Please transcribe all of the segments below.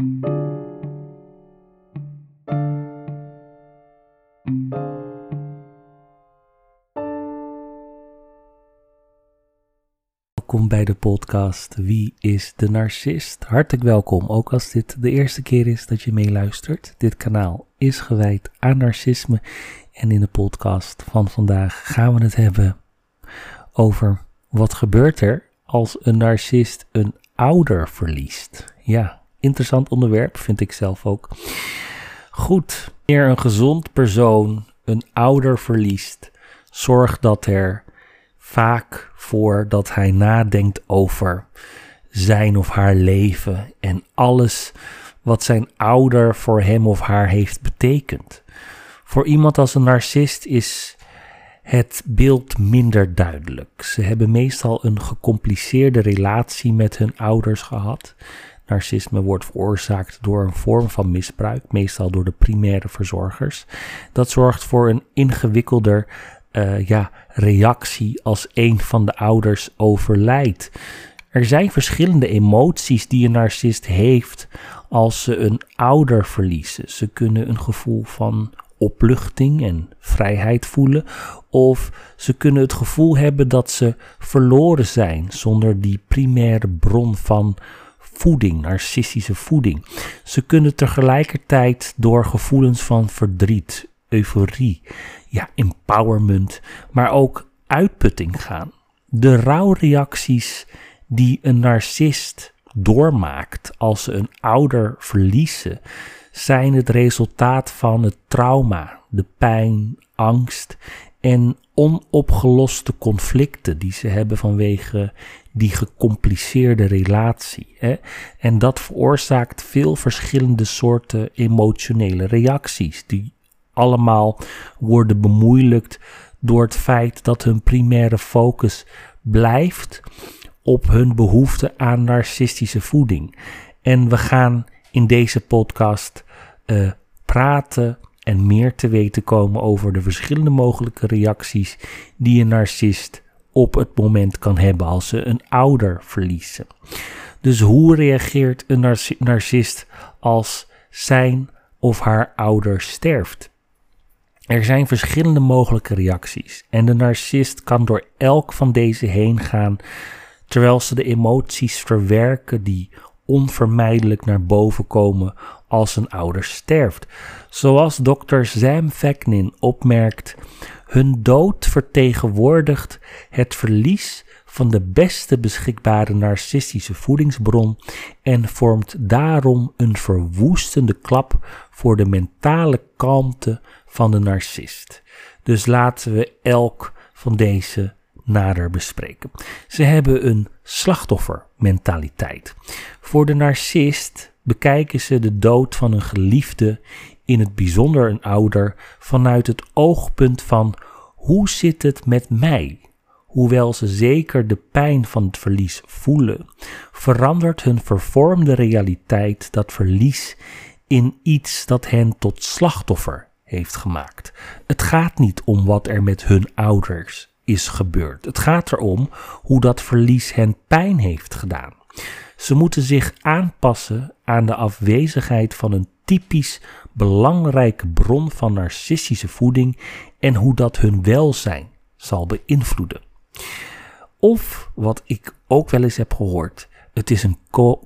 Welkom bij de podcast Wie is de Narcist? Hartelijk welkom, ook als dit de eerste keer is dat je meeluistert. Dit kanaal is gewijd aan narcisme en in de podcast van vandaag gaan we het hebben over wat gebeurt er als een narcist een ouder verliest. Ja, interessant onderwerp vind ik zelf ook. Goed, wanneer een gezond persoon een ouder verliest, zorg dat er vaak voor dat hij nadenkt over zijn of haar leven en alles wat zijn ouder voor hem of haar heeft betekend. Voor iemand als een narcist is het beeld minder duidelijk. Ze hebben meestal een gecompliceerde relatie met hun ouders gehad. Narcisme wordt veroorzaakt door een vorm van misbruik, meestal door de primaire verzorgers. Dat zorgt voor een ingewikkelder uh, ja, reactie als een van de ouders overlijdt. Er zijn verschillende emoties die een narcist heeft als ze een ouder verliezen. Ze kunnen een gevoel van opluchting en vrijheid voelen, of ze kunnen het gevoel hebben dat ze verloren zijn zonder die primaire bron van voeding, narcistische voeding. Ze kunnen tegelijkertijd door gevoelens van verdriet, euforie, ja, empowerment, maar ook uitputting gaan. De rouwreacties die een narcist doormaakt als ze een ouder verliezen, zijn het resultaat van het trauma, de pijn, angst en onopgeloste conflicten die ze hebben vanwege die gecompliceerde relatie. Hè? En dat veroorzaakt veel verschillende soorten emotionele reacties, die allemaal worden bemoeilijkt door het feit dat hun primaire focus blijft op hun behoefte aan narcistische voeding. En we gaan in deze podcast uh, praten en meer te weten komen over de verschillende mogelijke reacties die een narcist op het moment kan hebben als ze een ouder verliezen. Dus hoe reageert een narcist als zijn of haar ouder sterft? Er zijn verschillende mogelijke reacties en de narcist kan door elk van deze heen gaan terwijl ze de emoties verwerken die onvermijdelijk naar boven komen als een ouder sterft. Zoals dokter Sam Vaknin opmerkt, hun dood vertegenwoordigt het verlies van de beste beschikbare narcistische voedingsbron en vormt daarom een verwoestende klap voor de mentale kalmte van de narcist. Dus laten we elk van deze nader bespreken. Ze hebben een slachtoffermentaliteit. Voor de narcist bekijken ze de dood van een geliefde, in het bijzonder een ouder, vanuit het oogpunt van hoe zit het met mij? Hoewel ze zeker de pijn van het verlies voelen, verandert hun vervormde realiteit dat verlies in iets dat hen tot slachtoffer heeft gemaakt. Het gaat niet om wat er met hun ouders is gebeurd. Het gaat erom hoe dat verlies hen pijn heeft gedaan. Ze moeten zich aanpassen aan de afwezigheid van een typisch belangrijke bron van narcistische voeding en hoe dat hun welzijn zal beïnvloeden. Of wat ik ook wel eens heb gehoord, het is een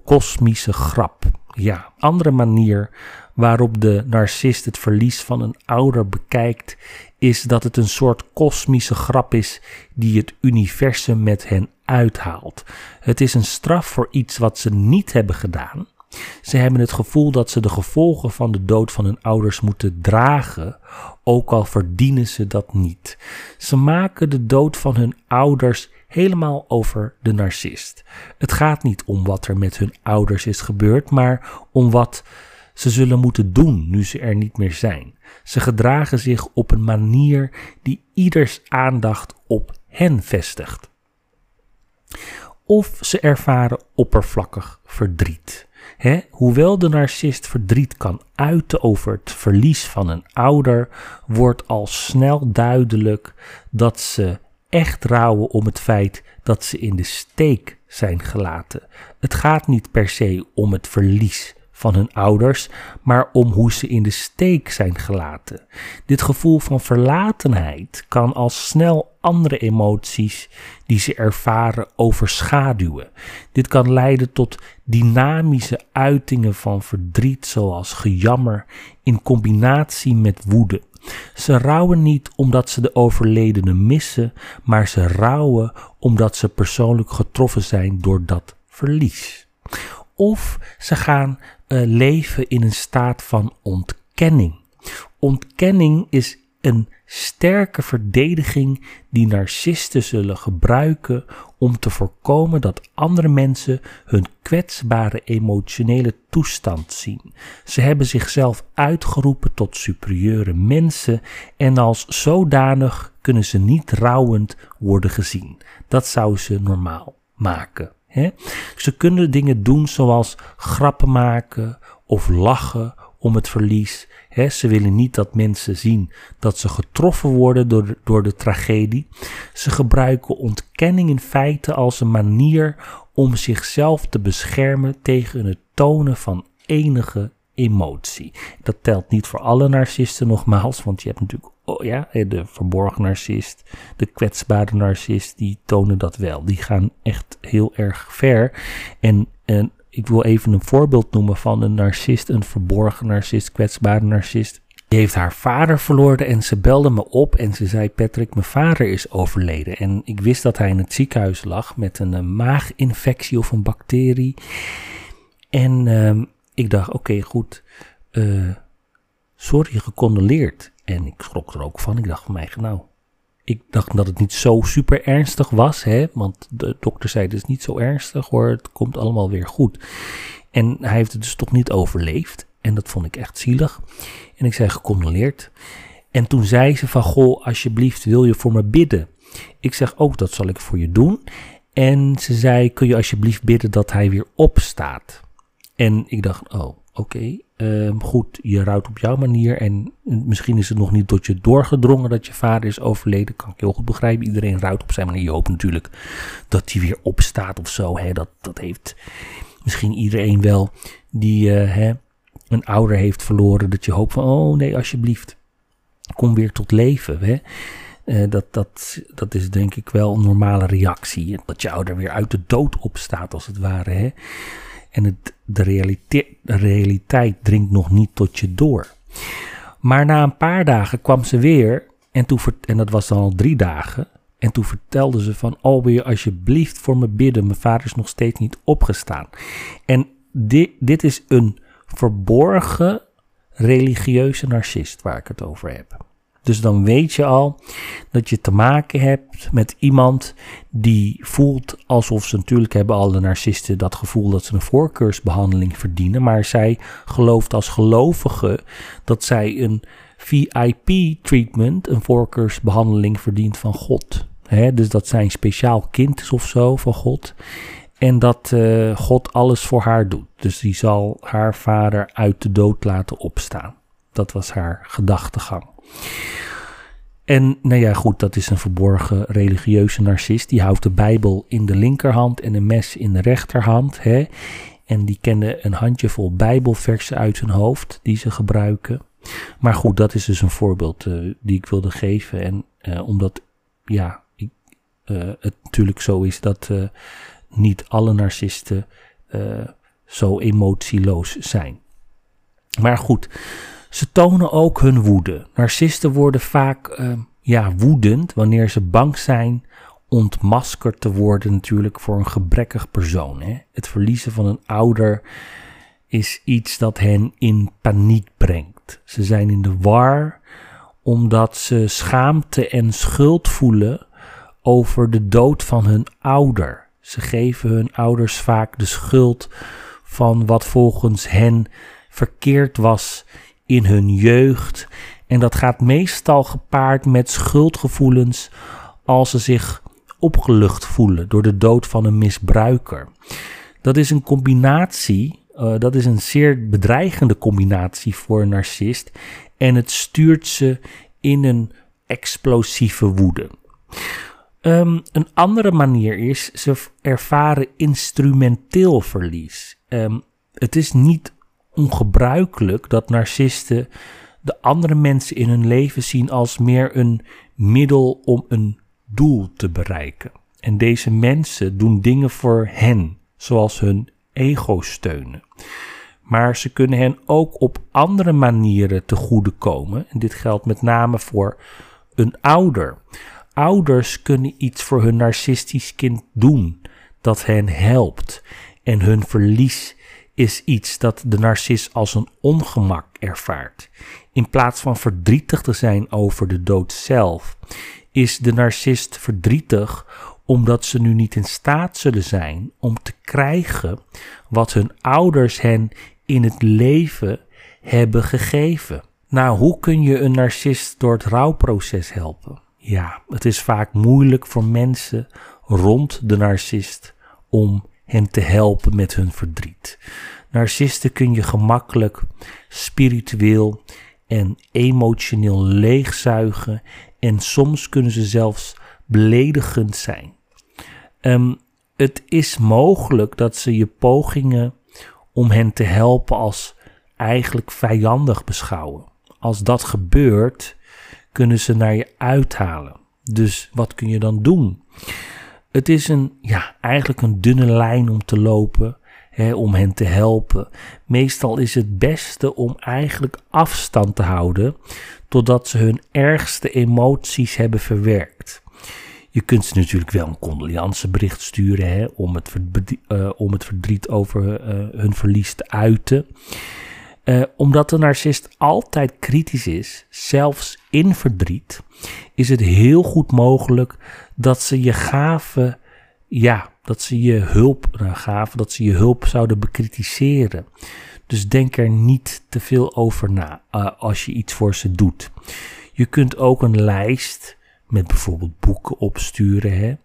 kosmische grap. Ja, andere manier waarop de narcist het verlies van een ouder bekijkt, is dat het een soort kosmische grap is die het universum met hen uithaalt. Het is een straf voor iets wat ze niet hebben gedaan. Ze hebben het gevoel dat ze de gevolgen van de dood van hun ouders moeten dragen, ook al verdienen ze dat niet. Ze maken de dood van hun ouders helemaal over de narcist. Het gaat niet om wat er met hun ouders is gebeurd, maar om wat ze zullen moeten doen nu ze er niet meer zijn. Ze gedragen zich op een manier die ieders aandacht op hen vestigt. Of ze ervaren oppervlakkig verdriet. hoewel de narcist verdriet kan uiten over het verlies van een ouder, wordt al snel duidelijk dat ze echt rouwen om het feit dat ze in de steek zijn gelaten. Het gaat niet per se om het verlies van hun ouders, maar om hoe ze in de steek zijn gelaten. Dit gevoel van verlatenheid kan al snel andere emoties die ze ervaren overschaduwen. Dit kan leiden tot dynamische uitingen van verdriet, zoals gejammer, in combinatie met woede. Ze rouwen niet omdat ze de overledene missen, maar ze rouwen omdat ze persoonlijk getroffen zijn door dat verlies. Of ze gaan uh, leven in een staat van ontkenning. Ontkenning is een sterke verdediging die narcisten zullen gebruiken om te voorkomen dat andere mensen hun kwetsbare emotionele toestand zien. Ze hebben zichzelf uitgeroepen tot superieure mensen en als zodanig kunnen ze niet rouwend worden gezien. Dat zou ze normaal maken. Hè? Ze kunnen dingen doen zoals grappen maken of lachen om het verlies. ze willen niet dat mensen zien dat ze getroffen worden door de, door de tragedie. Ze gebruiken ontkenning in feite als een manier om zichzelf te beschermen tegen het tonen van enige emotie. Dat telt niet voor alle narcisten nogmaals, want je hebt natuurlijk oh ja, de verborgen narcist, de kwetsbare narcist, die tonen dat wel. Die gaan echt heel erg ver. En, en ik wil even een voorbeeld noemen van een narcist, een verborgen narcist, kwetsbare narcist. Die heeft haar vader verloren en ze belde me op en ze zei: Patrick, mijn vader is overleden. En ik wist dat hij in het ziekenhuis lag met een, eh, maaginfectie of een bacterie. En uh, ik dacht: oké, goed. Uh, sorry, gecondoleerd. En ik schrok er ook van. Ik dacht van mij: nou, ik dacht dat het niet zo super ernstig was, hè, want de dokter zei het is niet zo ernstig hoor, het komt allemaal weer goed. En hij heeft het dus toch niet overleefd en dat vond ik echt zielig. En ik zei gecondoleerd. En toen zei ze van, goh, alsjeblieft wil je voor me bidden? Ik zeg ook, dat zal ik voor je doen. En ze zei, kun je alsjeblieft bidden dat hij weer opstaat? En ik dacht, oh, oké, ehm, goed, je rouwt op jouw manier en misschien is het nog niet tot je doorgedrongen dat je vader is overleden. Kan ik heel goed begrijpen. Iedereen rouwt op zijn manier. Je hoopt natuurlijk dat hij weer opstaat of zo. Hè. Dat, dat heeft misschien iedereen wel die uh, hè, een ouder heeft verloren. Dat je hoopt van, oh nee, alsjeblieft, kom weer tot leven. Hè. Uh, dat, dat, dat is denk ik wel een normale reactie. Dat je ouder weer uit de dood opstaat, als het ware. Hè. En de, realiteit, de realiteit dringt nog niet tot je door. Maar na een paar dagen kwam ze weer. En, toen, en dat was dan al drie dagen. En toen vertelde ze van, oh wil je alsjeblieft voor me bidden? Mijn vader is nog steeds niet opgestaan. En dit, dit is een verborgen religieuze narcist waar ik het over heb. Dus dan weet je al dat je te maken hebt met iemand die voelt alsof ze natuurlijk hebben alle narcisten dat gevoel dat ze een voorkeursbehandeling verdienen. Maar zij gelooft als gelovige dat zij een VIP-treatment, een voorkeursbehandeling verdient van God. dus dat zij een speciaal kind is of zo van God. En dat uh, God alles voor haar doet. Dus die zal haar vader uit de dood laten opstaan. Dat was haar gedachtegang. En nou ja, goed, dat is een verborgen religieuze narcist. Die houdt de Bijbel in de linkerhand en een mes in de rechterhand. Hè? En die kende een handjevol Bijbelversen uit hun hoofd die ze gebruiken. Maar goed, dat is dus een voorbeeld uh, die ik wilde geven. En uh, omdat, ja, ik, uh, het natuurlijk zo is dat niet alle narcisten zo emotieloos zijn. Maar goed, ze tonen ook hun woede. Narcisten worden vaak uh, ja, woedend wanneer ze bang zijn ontmaskerd te worden natuurlijk voor een gebrekkig persoon. Hè? Het verliezen van een ouder is iets dat hen in paniek brengt. Ze zijn in de war omdat ze schaamte en schuld voelen over de dood van hun ouder. Ze geven hun ouders vaak de schuld van wat volgens hen verkeerd was in hun jeugd. En dat gaat meestal gepaard met schuldgevoelens als ze zich opgelucht voelen door de dood van een misbruiker. Dat is een combinatie, uh, dat is een zeer bedreigende combinatie voor een narcist. En het stuurt ze in een explosieve woede. Um, een andere manier is, ze ervaren instrumenteel verlies. Um, het is niet ongebruikelijk dat narcisten de andere mensen in hun leven zien als meer een middel om een doel te bereiken. En deze mensen doen dingen voor hen, zoals hun ego steunen. Maar ze kunnen hen ook op andere manieren te goede komen. En dit geldt met name voor een ouder. Ouders kunnen iets voor hun narcistisch kind doen dat hen helpt. En hun verlies is iets dat de narcist als een ongemak ervaart. In plaats van verdrietig te zijn over de dood zelf, is de narcist verdrietig omdat ze nu niet in staat zullen zijn om te krijgen wat hun ouders hen in het leven hebben gegeven. Nou, hoe kun je een narcist door het rouwproces helpen? Ja, het is vaak moeilijk voor mensen rond de narcist om hen te helpen met hun verdriet. Narcisten kun je gemakkelijk spiritueel en emotioneel leegzuigen en soms kunnen ze zelfs beledigend zijn. Um, het is mogelijk dat ze je pogingen om hen te helpen als eigenlijk vijandig beschouwen. Als dat gebeurt, kunnen ze naar je uithalen. Dus wat kun je dan doen? Het is een, ja, eigenlijk een dunne lijn om te lopen, hè, om hen te helpen. Meestal is het beste om eigenlijk afstand te houden totdat ze hun ergste emoties hebben verwerkt. Je kunt ze natuurlijk wel een condoleancebericht sturen hè, om, het verdriet, uh, om het verdriet over uh, hun verlies te uiten. Uh, omdat de narcist altijd kritisch is, zelfs in verdriet, is het heel goed mogelijk dat ze je gaven, ja, dat ze je hulp nou, gaven, dat ze je hulp zouden bekritiseren. Dus denk er niet te veel over na als je iets voor ze doet. Je kunt ook een lijst met bijvoorbeeld boeken opsturen. Hè?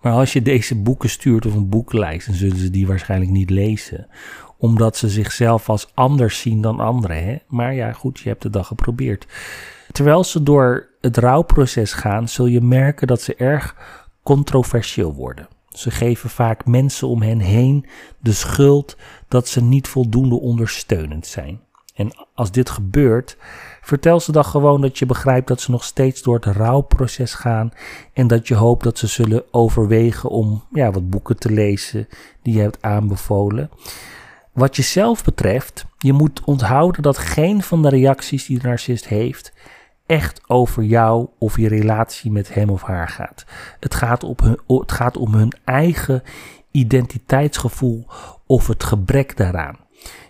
Maar als je deze boeken stuurt of een boekenlijst, dan zullen ze die waarschijnlijk niet lezen. Omdat ze zichzelf als anders zien dan anderen. Hè? Maar ja, goed, je hebt het dan geprobeerd. Terwijl ze door het rouwproces gaan, zul je merken dat ze erg controversieel worden. Ze geven vaak mensen om hen heen de schuld dat ze niet voldoende ondersteunend zijn. En als dit gebeurt, vertel ze dan gewoon dat je begrijpt dat ze nog steeds door het rouwproces gaan en dat je hoopt dat ze zullen overwegen om ja, wat boeken te lezen die je hebt aanbevolen. Wat jezelf betreft, je moet onthouden dat geen van de reacties die de narcist heeft echt over jou of je relatie met hem of haar gaat. Het gaat, op hun, het gaat om hun eigen identiteitsgevoel of het gebrek daaraan.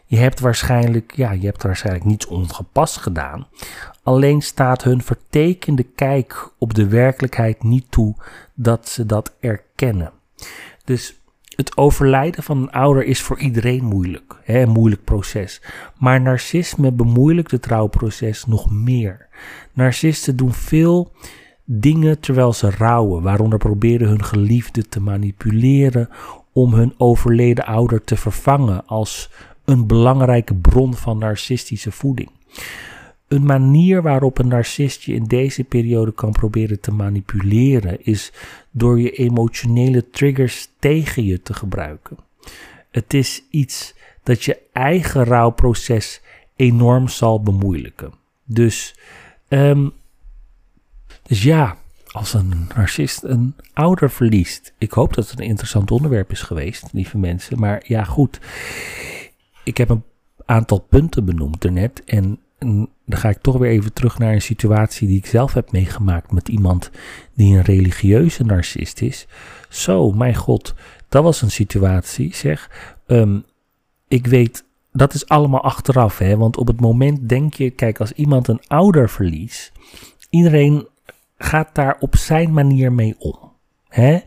Je hebt waarschijnlijk, ja, je hebt waarschijnlijk niets ongepast gedaan. Alleen staat hun vertekende kijk op de werkelijkheid niet toe dat ze dat erkennen. Dus het overlijden van een ouder is voor iedereen moeilijk, hè, een moeilijk proces. Maar narcisme bemoeilijkt het trouwproces nog meer. Narcisten doen veel dingen terwijl ze rouwen, waaronder proberen hun geliefde te manipuleren om hun overleden ouder te vervangen als een belangrijke bron van narcistische voeding. Een manier waarop een narcist je in deze periode kan proberen te manipuleren is door je emotionele triggers tegen je te gebruiken. Het is iets dat je eigen rouwproces enorm zal bemoeilijken. Dus, um, dus ja, als een narcist een ouder verliest. Ik hoop dat het een interessant onderwerp is geweest, lieve mensen. Maar ja, goed ik heb een aantal punten benoemd daarnet. En, en dan ga ik toch weer even terug naar een situatie die ik zelf heb meegemaakt met iemand die een religieuze narcist is. Zo, mijn god, dat was een situatie, zeg. Um, ik weet, dat is allemaal achteraf, hè. Want op het moment denk je, kijk, als iemand een ouder verliest, iedereen gaat daar op zijn manier mee om. Hè?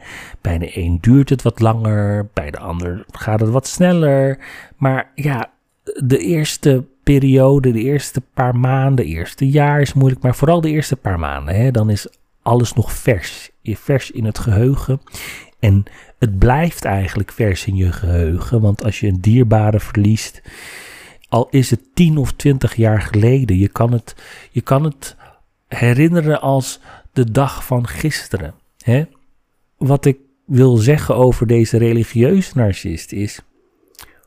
Bij de een duurt het wat langer, bij de ander gaat het wat sneller. Maar ja, de eerste periode, de eerste paar maanden, eerste jaar is moeilijk, maar vooral de eerste paar maanden, hè, dan is alles nog vers. Vers in het geheugen. En het blijft eigenlijk vers in je geheugen, want als je een dierbare verliest, al is het tien of twintig jaar geleden, je kan het, je kan het herinneren als de dag van gisteren. Hè? wat ik wil zeggen over deze religieuze narcist is: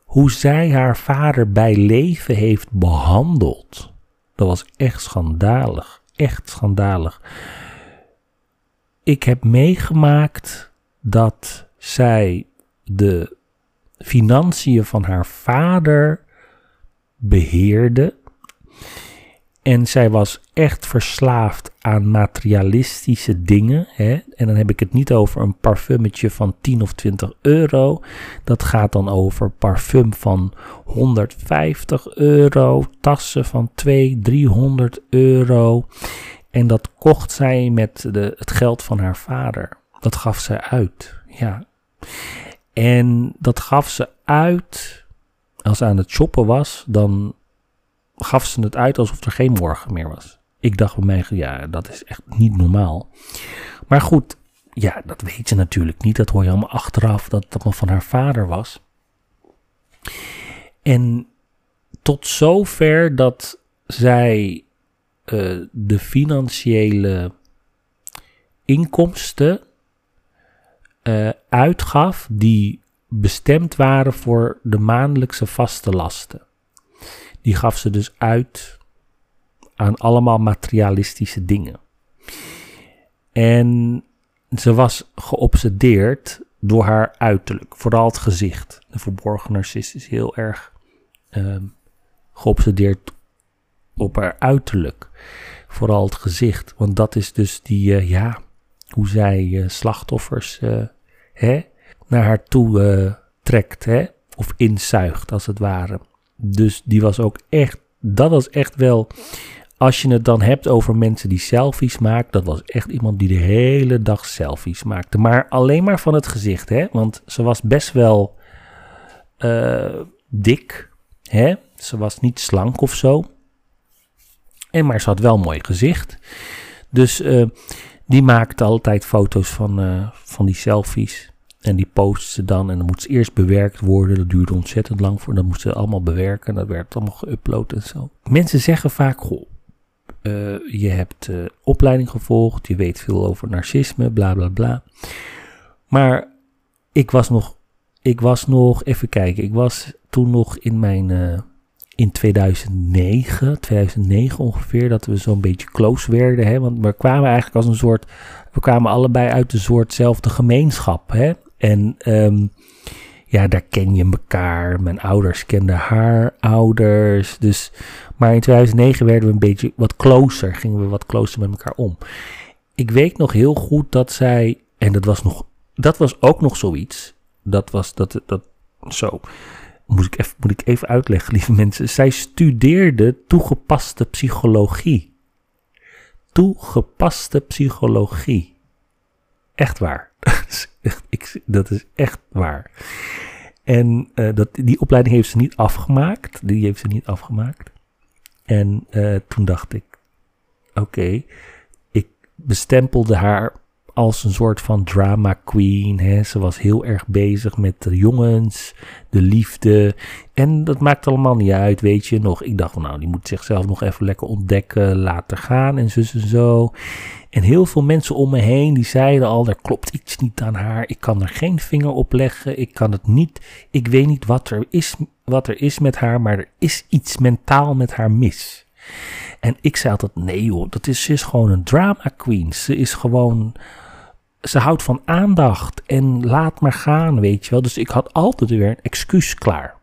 hoe zij haar vader bij leven heeft behandeld. Dat was echt schandalig. Echt schandalig. Ik heb meegemaakt dat zij de financiën van haar vader beheerde. En zij was echt verslaafd aan materialistische dingen. Hè? En dan heb ik het niet over een parfumetje van 10 of 20 euro. Dat gaat dan over parfum van 150 euro. Tassen van 200, 300 euro. En dat kocht zij met de, het geld van haar vader. Dat gaf zij uit. Ja. En dat gaf ze uit. Als ze aan het shoppen was, dan gaf ze het uit alsof er geen morgen meer was. Ik dacht bij mij, ja, dat is echt niet normaal. Maar goed, ja, dat weet je natuurlijk niet. Dat hoor je allemaal achteraf, dat dat van haar vader was. En tot zover dat zij uh, de financiële inkomsten uh, uitgaf die bestemd waren voor de maandelijkse vaste lasten. Die gaf ze dus uit aan allemaal materialistische dingen. En ze was geobsedeerd door haar uiterlijk, vooral het gezicht. De verborgen narcist is heel erg uh, geobsedeerd op haar uiterlijk, vooral het gezicht. Want dat is dus die, uh, ja, hoe zij uh, slachtoffers uh, hè, naar haar toe trekt, hè, of inzuigt als het ware. Dus die was ook echt, dat was echt wel, als je het dan hebt over mensen die selfies maken, dat was echt iemand die de hele dag selfies maakte. Maar alleen maar van het gezicht, hè, want ze was best wel uh, dik, hè. Ze was niet slank of zo. En maar ze had wel een mooi gezicht. Dus uh, die maakte altijd foto's van, uh, van die selfies. En die posten ze dan en dan moet ze eerst bewerkt worden. Dat duurde ontzettend lang voor. Dan moesten ze allemaal bewerken. Dat werd allemaal geüpload en zo. Mensen zeggen vaak, goh, uh, je hebt uh, opleiding gevolgd. Je weet veel over narcisme, bla bla bla. Maar ik was nog, ik was nog, even kijken. Ik was toen nog in mijn, uh, in 2009, 2009 ongeveer, dat we zo'n beetje close werden. Hè? Want we kwamen eigenlijk als een soort, we kwamen allebei uit een soortzelfde gemeenschap. Hè? En um, ja, daar ken je elkaar. Mijn ouders kenden haar ouders. Dus, maar in 2009 werden we een beetje wat closer. Gingen we wat closer met elkaar om. Ik weet nog heel goed dat zij. En dat was, nog, dat was ook nog zoiets. Dat was dat. dat zo. Moet ik, even, moet ik even uitleggen, lieve mensen. Zij studeerde toegepaste psychologie. Toegepaste psychologie. Echt waar. ik, dat is echt waar. En uh, dat, die opleiding heeft ze niet afgemaakt. Die heeft ze niet afgemaakt. En uh, toen dacht ik, oké, ik bestempelde haar als een soort van drama queen. Hè. Ze was heel erg bezig met de jongens, de liefde. En dat maakt allemaal niet uit, weet je nog. Ik dacht van nou, die moet zichzelf nog even lekker ontdekken, laten gaan en en zo. En heel veel mensen om me heen die zeiden al, er klopt iets niet aan haar. Ik kan er geen vinger op leggen. Ik kan het niet. Ik weet niet wat er is, wat er is met haar, maar er is iets mentaal met haar mis. En ik zei altijd, nee joh, dat is, ze is gewoon een drama queen. Ze is gewoon, ze houdt van aandacht en laat maar gaan, weet je wel. Dus ik had altijd weer een excuus klaar.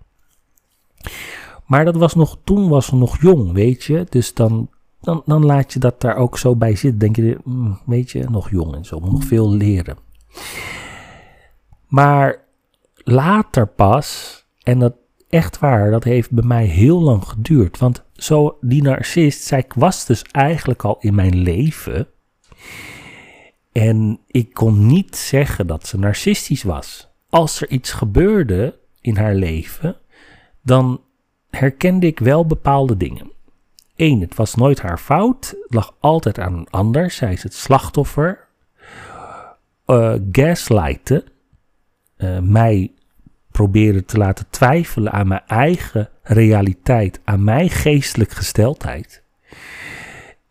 Maar dat was nog, toen was ze nog jong, weet je. Dus dan dan, dan laat je dat daar ook zo bij zitten. Denk je, mm, weet je, nog jong en zo, nog veel leren. Maar later pas, en dat echt waar, dat heeft bij mij heel lang geduurd. Want zo, die narcist, zij was dus eigenlijk al in mijn leven. En ik kon niet zeggen dat ze narcistisch was. Als er iets gebeurde in haar leven, dan herkende ik wel bepaalde dingen. Eén, het was nooit haar fout. Het lag altijd aan een ander. Zij is het slachtoffer. Uh, gaslighten. Uh, mij proberen te laten twijfelen aan mijn eigen realiteit. Aan mijn geestelijke gesteldheid.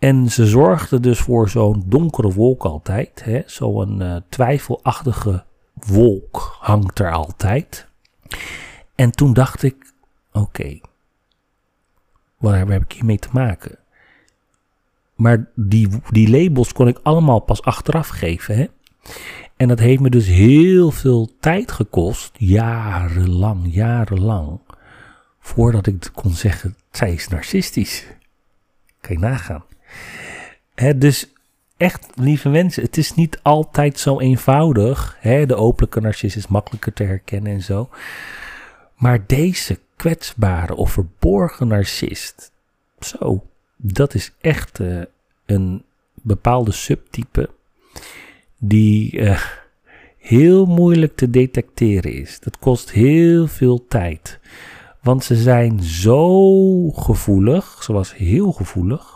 En ze zorgde dus voor zo'n donkere wolk altijd. Zo'n uh, twijfelachtige wolk hangt er altijd. En toen dacht ik, oké, waar heb ik hiermee te maken? Maar die, die labels kon ik allemaal pas achteraf geven. Hè? En dat heeft me dus heel veel tijd gekost, jarenlang, jarenlang, voordat ik kon zeggen, zij is narcistisch. Je nagaan. Dus echt, lieve mensen, het is niet altijd zo eenvoudig. De openlijke narcist is makkelijker te herkennen en zo. Maar deze kwetsbare of verborgen narcist, zo, dat is echt uh, een bepaalde subtype die uh, heel moeilijk te detecteren is. Dat kost heel veel tijd. Want ze zijn zo gevoelig, ze was heel gevoelig,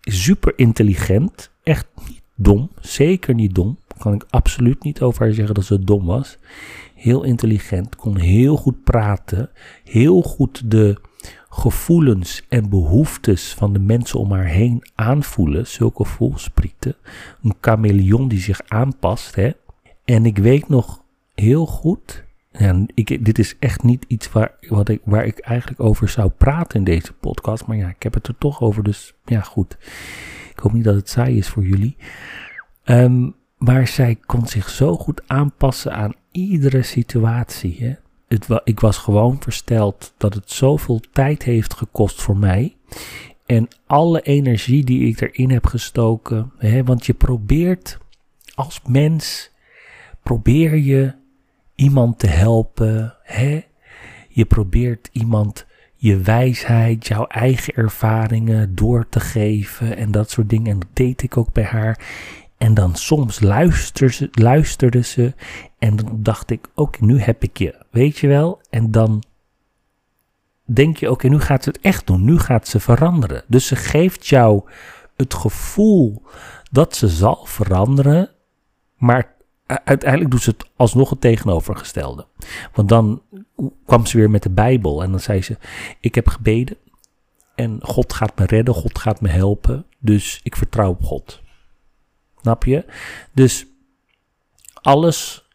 super intelligent, echt niet dom, zeker niet dom. Kan ik absoluut niet over haar zeggen dat ze dom was. Heel intelligent, kon heel goed praten, heel goed de gevoelens en behoeftes van de mensen om haar heen aanvoelen. Zulke voelsprieten. Een chameleon die zich aanpast. Hè? En ik weet nog heel goed. Ja, ik, dit is echt niet iets waar, wat ik, waar ik eigenlijk over zou praten in deze podcast. Maar ja, ik heb het er toch over. Dus ja, goed. Ik hoop niet dat het saai is voor jullie. Um, maar zij kon zich zo goed aanpassen aan iedere situatie. Hè? Het, ik was gewoon versteld dat het zoveel tijd heeft gekost voor mij. En alle energie die ik erin heb gestoken. Hè, want je probeert als mens, probeer je iemand te helpen. Hè? Je probeert iemand je wijsheid, jouw eigen ervaringen door te geven en dat soort dingen. En dat deed ik ook bij haar. En dan soms luisterde ze, luisterde ze en dan dacht ik, oké, nu heb ik je, weet je wel. En dan denk je, oké, nu gaat ze het echt doen, nu gaat ze veranderen. Dus ze geeft jou het gevoel dat ze zal veranderen, maar uiteindelijk doet ze het alsnog het tegenovergestelde. Want dan kwam ze weer met de Bijbel en dan zei ze, ik heb gebeden en God gaat me redden, God gaat me helpen, dus ik vertrouw op God. Snap je? Dus alles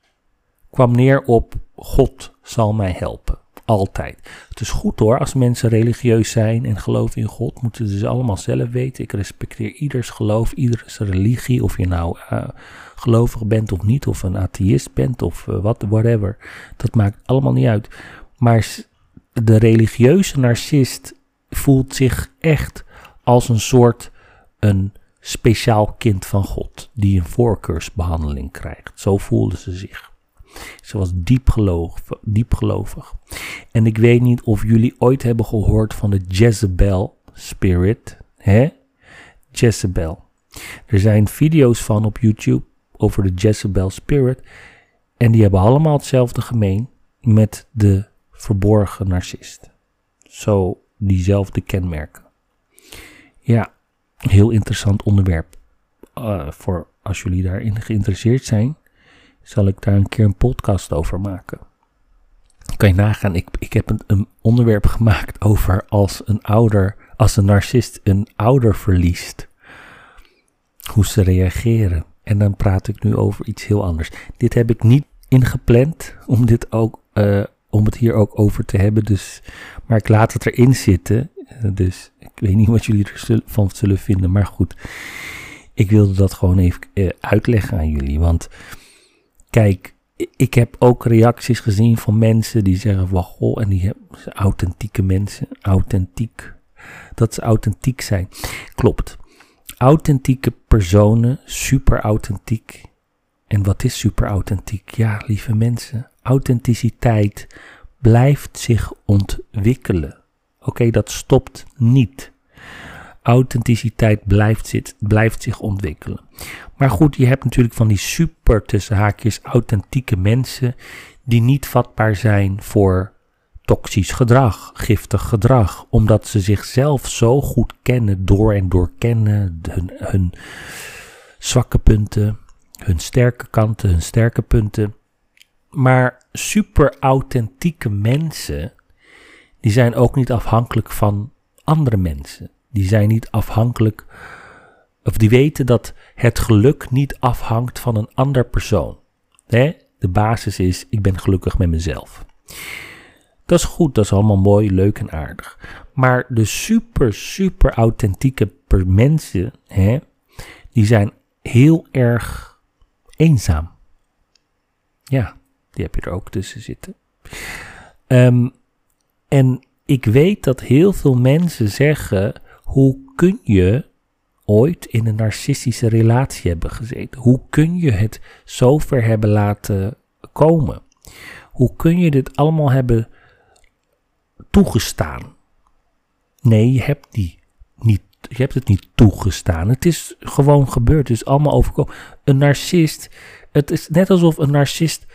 kwam neer op God zal mij helpen. Altijd. Het is goed hoor, als mensen religieus zijn en geloven in God, moeten ze allemaal zelf weten. Ik respecteer ieders geloof, ieders religie, of je nou uh, gelovig bent of niet, of een atheïst bent of uh, wat, whatever. Dat maakt allemaal niet uit. Maar de religieuze narcist voelt zich echt als een soort een speciaal kind van God, die een voorkeursbehandeling krijgt. Zo voelde ze zich. Ze was diep, geloof, diep gelovig. En ik weet niet of jullie ooit hebben gehoord van de Jezebel Spirit. Hè? Jezebel. Er zijn video's van op YouTube over de Jezebel Spirit. En die hebben allemaal hetzelfde gemeen met de verborgen narcist. Zo diezelfde kenmerken. Ja, heel interessant onderwerp. Uh, voor als jullie daarin geïnteresseerd zijn, zal ik daar een keer een podcast over maken. Kan je nagaan, ik, ik heb een, een onderwerp gemaakt over als een ouder, als een narcist een ouder verliest. Hoe ze reageren. En dan praat ik nu over iets heel anders. Dit heb ik niet ingepland om dit ook, uh, om het hier ook over te hebben. Dus, maar ik laat het erin zitten. Dus ik weet niet wat jullie ervan zullen vinden. Maar goed, ik wilde dat gewoon even uh, uitleggen aan jullie. Want kijk, ik heb ook reacties gezien van mensen die zeggen van goh, en die hebben authentieke mensen, authentiek, dat ze authentiek zijn. Klopt. Authentieke personen, super authentiek. En wat is super authentiek? Ja, lieve mensen, authenticiteit blijft zich ontwikkelen. Oké, dat stopt niet. Authenticiteit blijft, zit, blijft zich ontwikkelen. Maar goed, je hebt natuurlijk van die super tussen haakjes authentieke mensen die niet vatbaar zijn voor toxisch gedrag, giftig gedrag, omdat ze zichzelf zo goed kennen, door en door kennen, hun, hun zwakke punten, hun sterke kanten, hun sterke punten. Maar super authentieke mensen die zijn ook niet afhankelijk van andere mensen. Die zijn niet afhankelijk, of die weten dat het geluk niet afhangt van een ander persoon. De basis is, ik ben gelukkig met mezelf. Dat is goed, dat is allemaal mooi, leuk en aardig. Maar de super, super authentieke mensen, hè, die zijn heel erg eenzaam. Ja, die heb je er ook tussen zitten. Um, en ik weet dat heel veel mensen zeggen: hoe kun je ooit in een narcistische relatie hebben gezeten? Hoe kun je het zover hebben laten komen? Hoe kun je dit allemaal hebben toegestaan? Nee, je hebt, die niet, je hebt het niet toegestaan. Het is gewoon gebeurd. Het is allemaal overkomen. Een narcist, het is net alsof een narcist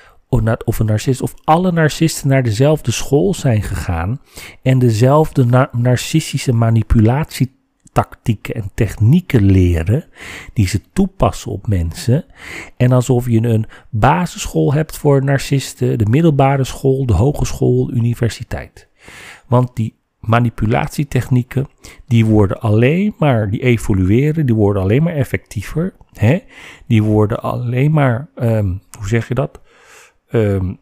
of een narcist, of alle narcisten naar dezelfde school zijn gegaan en dezelfde narcistische manipulatietactieken en technieken leren, die ze toepassen op mensen. En alsof je een basisschool hebt voor narcisten, de middelbare school, de hogeschool, universiteit. Want die manipulatietechnieken, die worden alleen maar, die evolueren, die worden alleen maar effectiever. Hè? Die worden alleen maar, um, hoe zeg je dat? Um,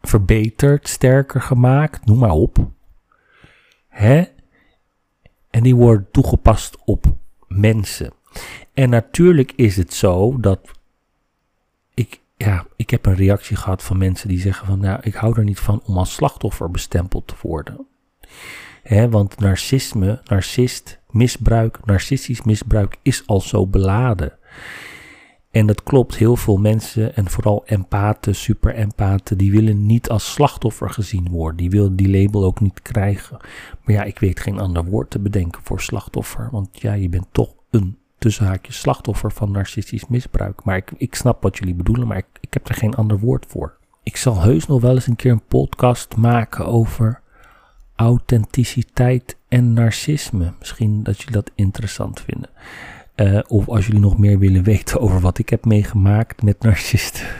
verbeterd, sterker gemaakt, noem maar op. Hè? En die worden toegepast op mensen. En natuurlijk is het zo dat ik, ja, ik heb een reactie gehad van mensen die zeggen van, nou, ik hou er niet van om als slachtoffer bestempeld te worden. Hè, want narcisme, narcist, misbruik, narcistisch misbruik is al zo beladen. En dat klopt, heel veel mensen en vooral empaten, super empaten, die willen niet als slachtoffer gezien worden. Die willen die label ook niet krijgen. Maar ja, ik weet geen ander woord te bedenken voor slachtoffer. Want ja, je bent toch een tussenhaakje slachtoffer van narcistisch misbruik. Maar ik, ik snap wat jullie bedoelen, maar ik, ik heb er geen ander woord voor. Ik zal heus nog wel eens een keer een podcast maken over authenticiteit en narcisme. Misschien dat jullie dat interessant vinden. Uh, of als jullie nog meer willen weten over wat ik heb meegemaakt met narcisten.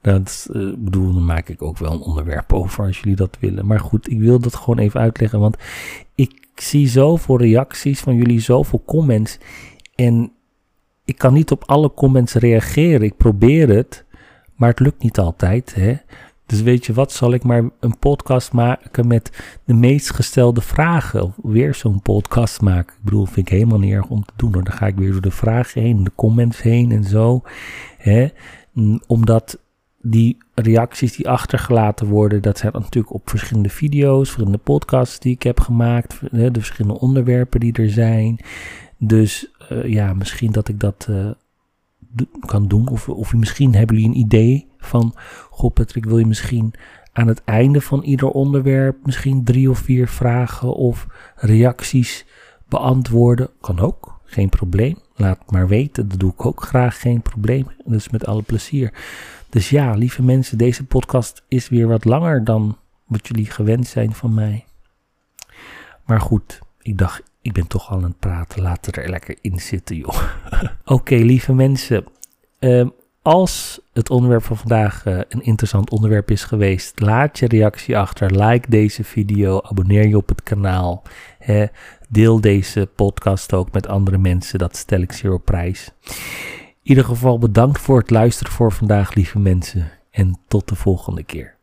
Dat uh, bedoel, dan maak ik ook wel een onderwerp over als jullie dat willen. Maar goed, ik wil dat gewoon even uitleggen. Want ik zie zoveel reacties van jullie, zoveel comments. En ik kan niet op alle comments reageren. Ik probeer het, maar het lukt niet altijd. Hè? Dus weet je wat, zal ik maar een podcast maken met de meest gestelde vragen. Weer zo'n podcast maken. Ik bedoel, vind ik helemaal niet erg om te doen. Hoor. Dan ga ik weer door de vragen heen, de comments heen en zo. Hè? Mm, omdat die reacties die achtergelaten worden, dat zijn natuurlijk op verschillende video's, verschillende podcasts die ik heb gemaakt. De verschillende onderwerpen die er zijn. Dus uh, ja, misschien dat ik dat uh, kan doen. Of, of misschien hebben jullie een idee van, goh Patrick, wil je misschien aan het einde van ieder onderwerp misschien drie of vier vragen of reacties beantwoorden? Kan ook, geen probleem. Laat maar weten, dat doe ik ook graag, geen probleem. Dus met alle plezier. Dus ja, lieve mensen, deze podcast is weer wat langer dan wat jullie gewend zijn van mij. Maar goed, ik dacht, ik ben toch al aan het praten. Laat er lekker in zitten, joh. Oké, lieve mensen. Uh, als het onderwerp van vandaag uh, een interessant onderwerp is geweest, laat je reactie achter. Like deze video, abonneer je op het kanaal. Hè, deel deze podcast ook met andere mensen, dat stel ik zeer op prijs. In ieder geval bedankt voor het luisteren voor vandaag, lieve mensen. En tot de volgende keer.